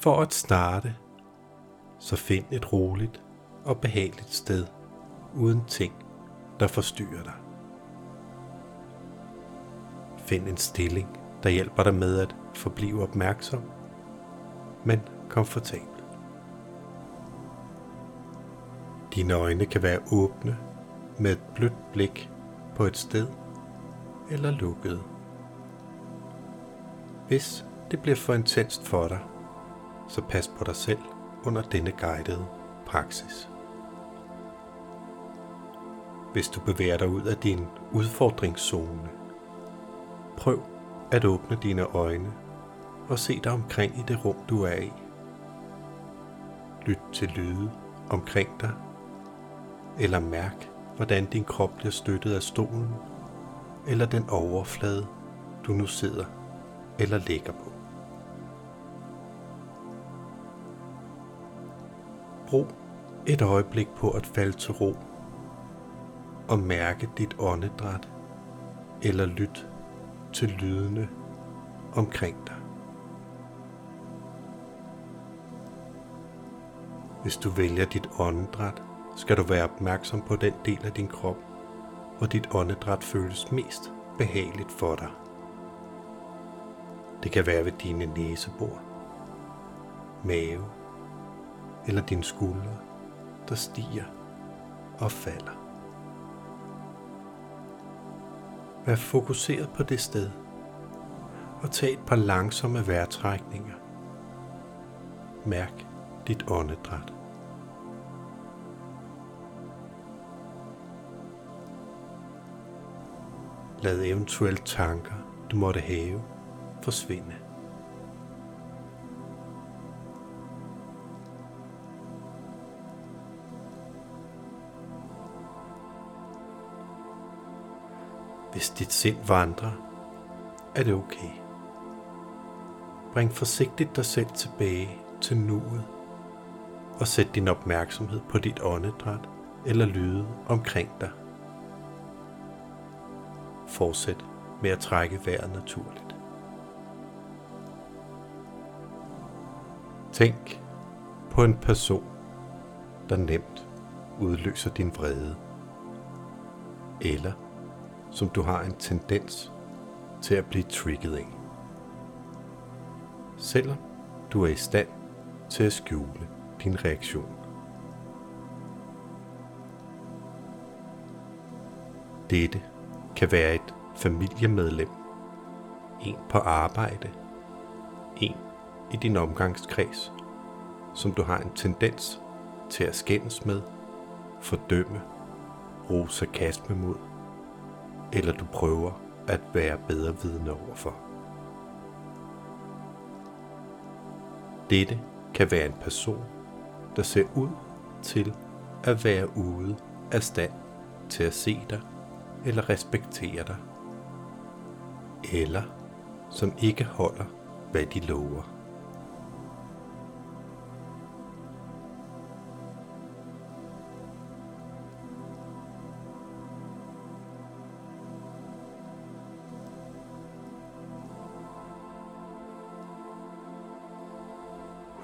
For at starte, så find et roligt og behageligt sted uden ting, der forstyrrer dig. Find en stilling, der hjælper dig med at forblive opmærksom, men komfortabel. Dine øjne kan være åbne med et blødt blik på et sted eller lukkede. Hvis det bliver for intenst for dig, så pas på dig selv under denne guidede praksis. Hvis du bevæger dig ud af din udfordringszone, prøv at åbne dine øjne og se dig omkring i det rum, du er i. Lyt til lyde omkring dig, eller mærk, hvordan din krop bliver støttet af stolen, eller den overflade, du nu sidder eller ligger på. Brug et øjeblik på at falde til ro og mærke dit åndedræt eller lyt til lydene omkring dig. Hvis du vælger dit åndedræt, skal du være opmærksom på den del af din krop, hvor dit åndedræt føles mest behageligt for dig. Det kan være ved dine næsebor, mave eller dine skuldre, der stiger og falder. Vær fokuseret på det sted og tag et par langsomme vejrtrækninger. Mærk dit åndedræt. Lad eventuelle tanker, du måtte have, forsvinde. Hvis dit sind vandrer, er det okay. Bring forsigtigt dig selv tilbage til nuet og sæt din opmærksomhed på dit åndedræt eller lyde omkring dig. Fortsæt med at trække vejret naturligt. Tænk på en person, der nemt udløser din vrede, eller som du har en tendens til at blive trigget af. Selvom du er i stand til at skjule din reaktion. Dette kan være et familiemedlem, en på arbejde, en i din omgangskreds, som du har en tendens til at skændes med, fordømme, bruge sarkasme mod, eller du prøver at være bedre vidne overfor. Dette kan være en person, der ser ud til at være ude af stand til at se dig eller respektere dig, eller som ikke holder, hvad de lover.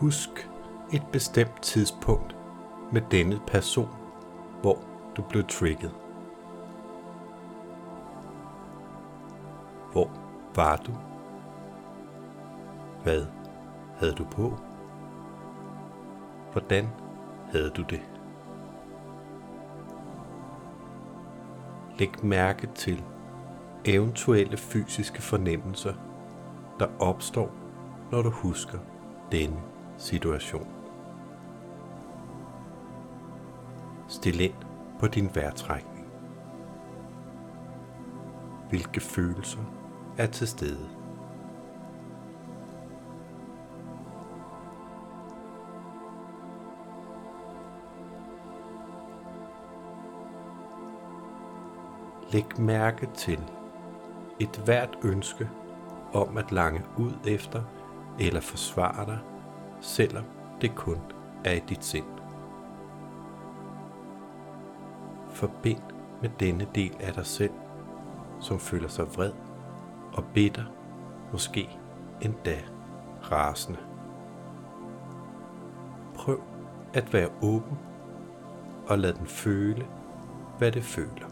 Husk et bestemt tidspunkt med denne person, hvor du blev trigget. Hvor var du? Hvad havde du på? Hvordan havde du det? Læg mærke til eventuelle fysiske fornemmelser, der opstår, når du husker denne situation. Stil ind på din vejrtrækning. Hvilke følelser er til stede? Læg mærke til et hvert ønske om at lange ud efter eller forsvare dig selvom det kun er i dit sind. Forbind med denne del af dig selv, som føler sig vred og bitter, måske endda rasende. Prøv at være åben og lad den føle, hvad det føler.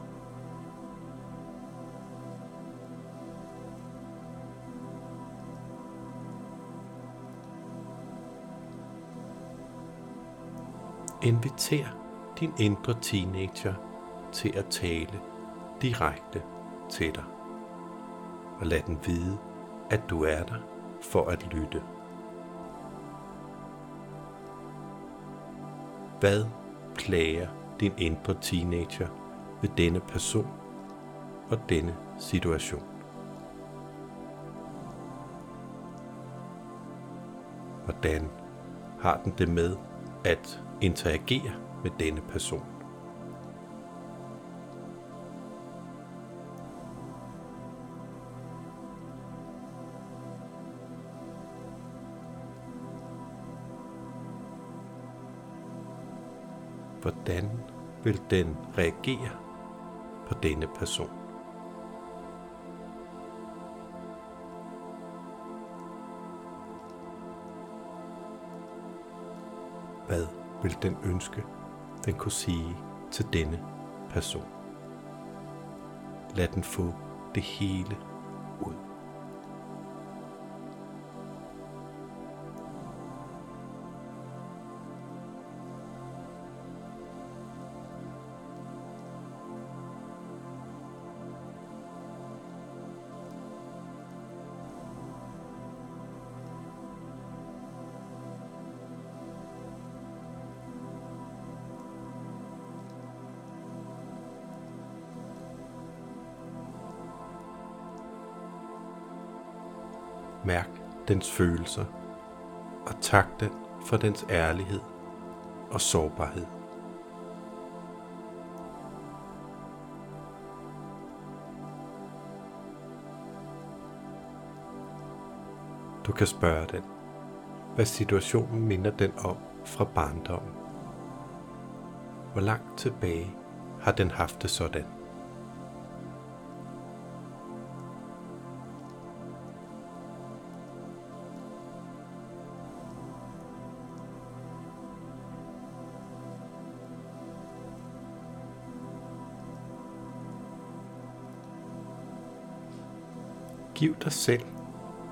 Inviter din indre teenager til at tale direkte til dig. Og lad den vide, at du er der for at lytte. Hvad plager din indre teenager ved denne person og denne situation? Hvordan har den det med at interagere med denne person? hvordan vil den reagere på denne person? Hvad vil den ønske, den kunne sige til denne person? Lad den få det hele ud. Mærk dens følelser og tak den for dens ærlighed og sårbarhed. Du kan spørge den, hvad situationen minder den om fra barndommen. Hvor langt tilbage har den haft det sådan? Giv dig selv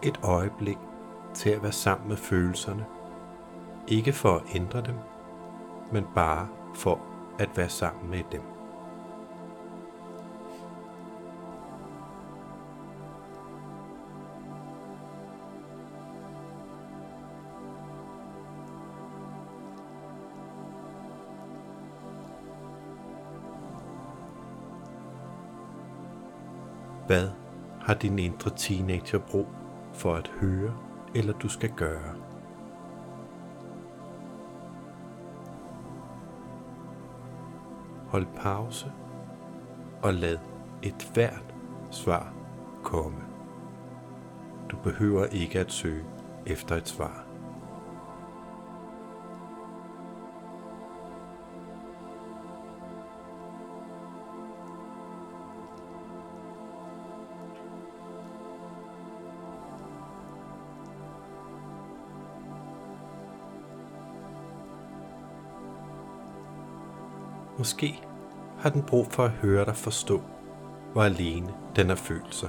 et øjeblik til at være sammen med følelserne. Ikke for at ændre dem, men bare for at være sammen med dem. Hvad har din indre teenager brug for at høre, eller du skal gøre. Hold pause og lad et hvert svar komme. Du behøver ikke at søge efter et svar. Måske har den brug for at høre dig forstå, hvor alene den har følt sig.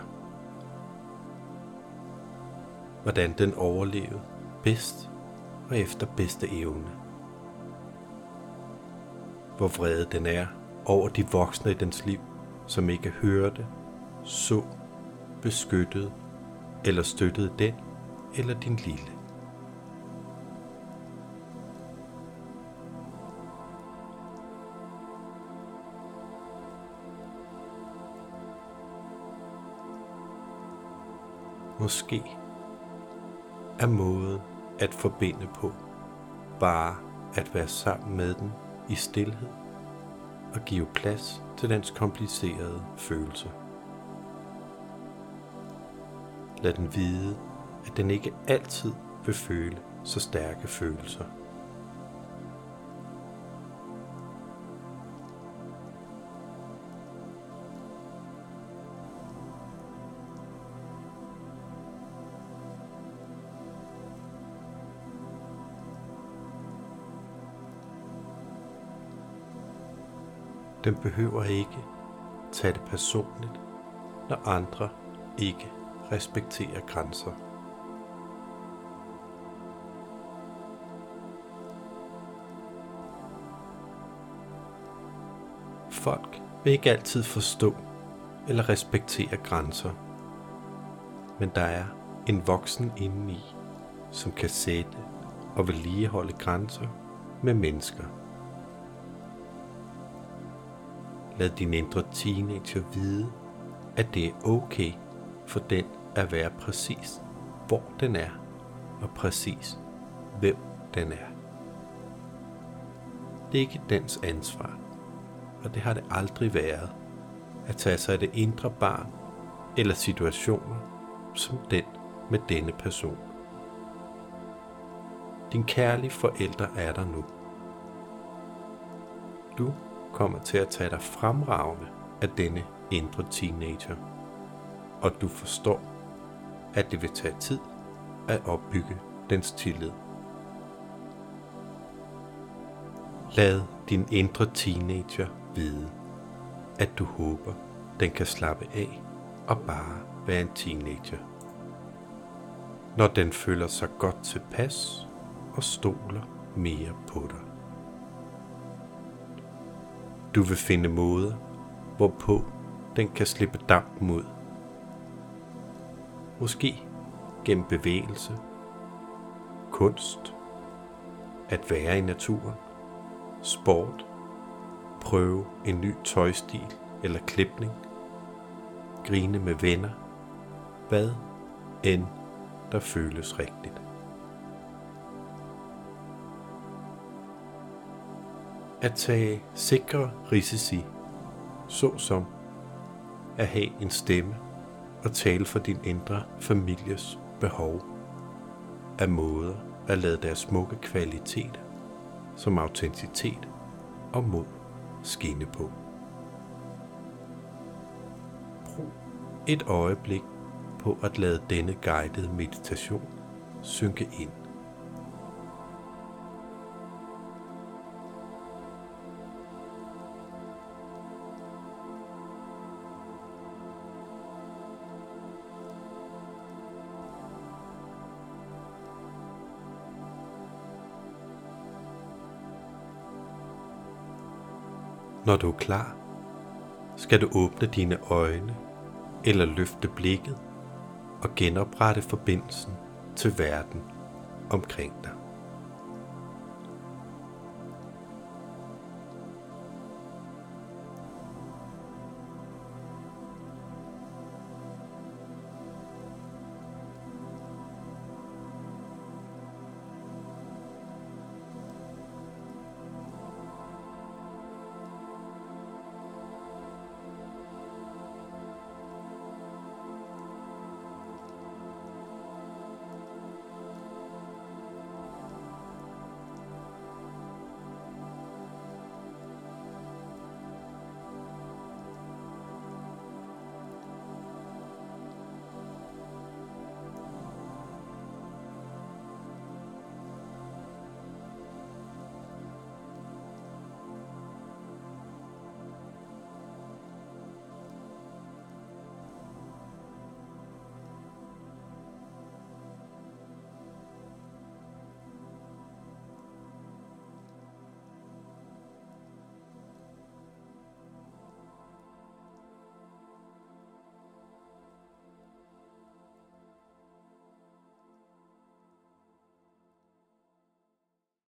Hvordan den overlevede bedst og efter bedste evne. Hvor vred den er over de voksne i dens liv, som ikke hørte, så, beskyttede eller støttede den eller din lille. Måske er måden at forbinde på bare at være sammen med den i stillhed og give plads til dens komplicerede følelse. Lad den vide, at den ikke altid vil føle så stærke følelser. Den behøver ikke tage det personligt, når andre ikke respekterer grænser. Folk vil ikke altid forstå eller respektere grænser, men der er en voksen indeni, som kan sætte og vedligeholde grænser med mennesker. Lad din indre teenager vide, at det er okay for den at være præcis, hvor den er, og præcis, hvem den er. Det er ikke dens ansvar, og det har det aldrig været, at tage sig af det indre barn eller situationer som den med denne person. Din kærlige forældre er der nu. Du kommer til at tage dig fremragende af denne indre teenager, og du forstår, at det vil tage tid at opbygge dens tillid. Lad din indre teenager vide, at du håber, den kan slappe af og bare være en teenager. Når den føler sig godt tilpas og stoler mere på dig. Du vil finde måder, hvorpå den kan slippe dampen ud. Måske gennem bevægelse, kunst, at være i naturen, sport, prøve en ny tøjstil eller klipning, grine med venner, hvad end der føles rigtigt. At tage sikre risici, såsom at have en stemme og tale for din indre families behov, er måder at lade deres smukke kvalitet som autenticitet og mod skinne på. Brug et øjeblik på at lade denne guidede meditation synke ind. Når du er klar, skal du åbne dine øjne eller løfte blikket og genoprette forbindelsen til verden omkring dig.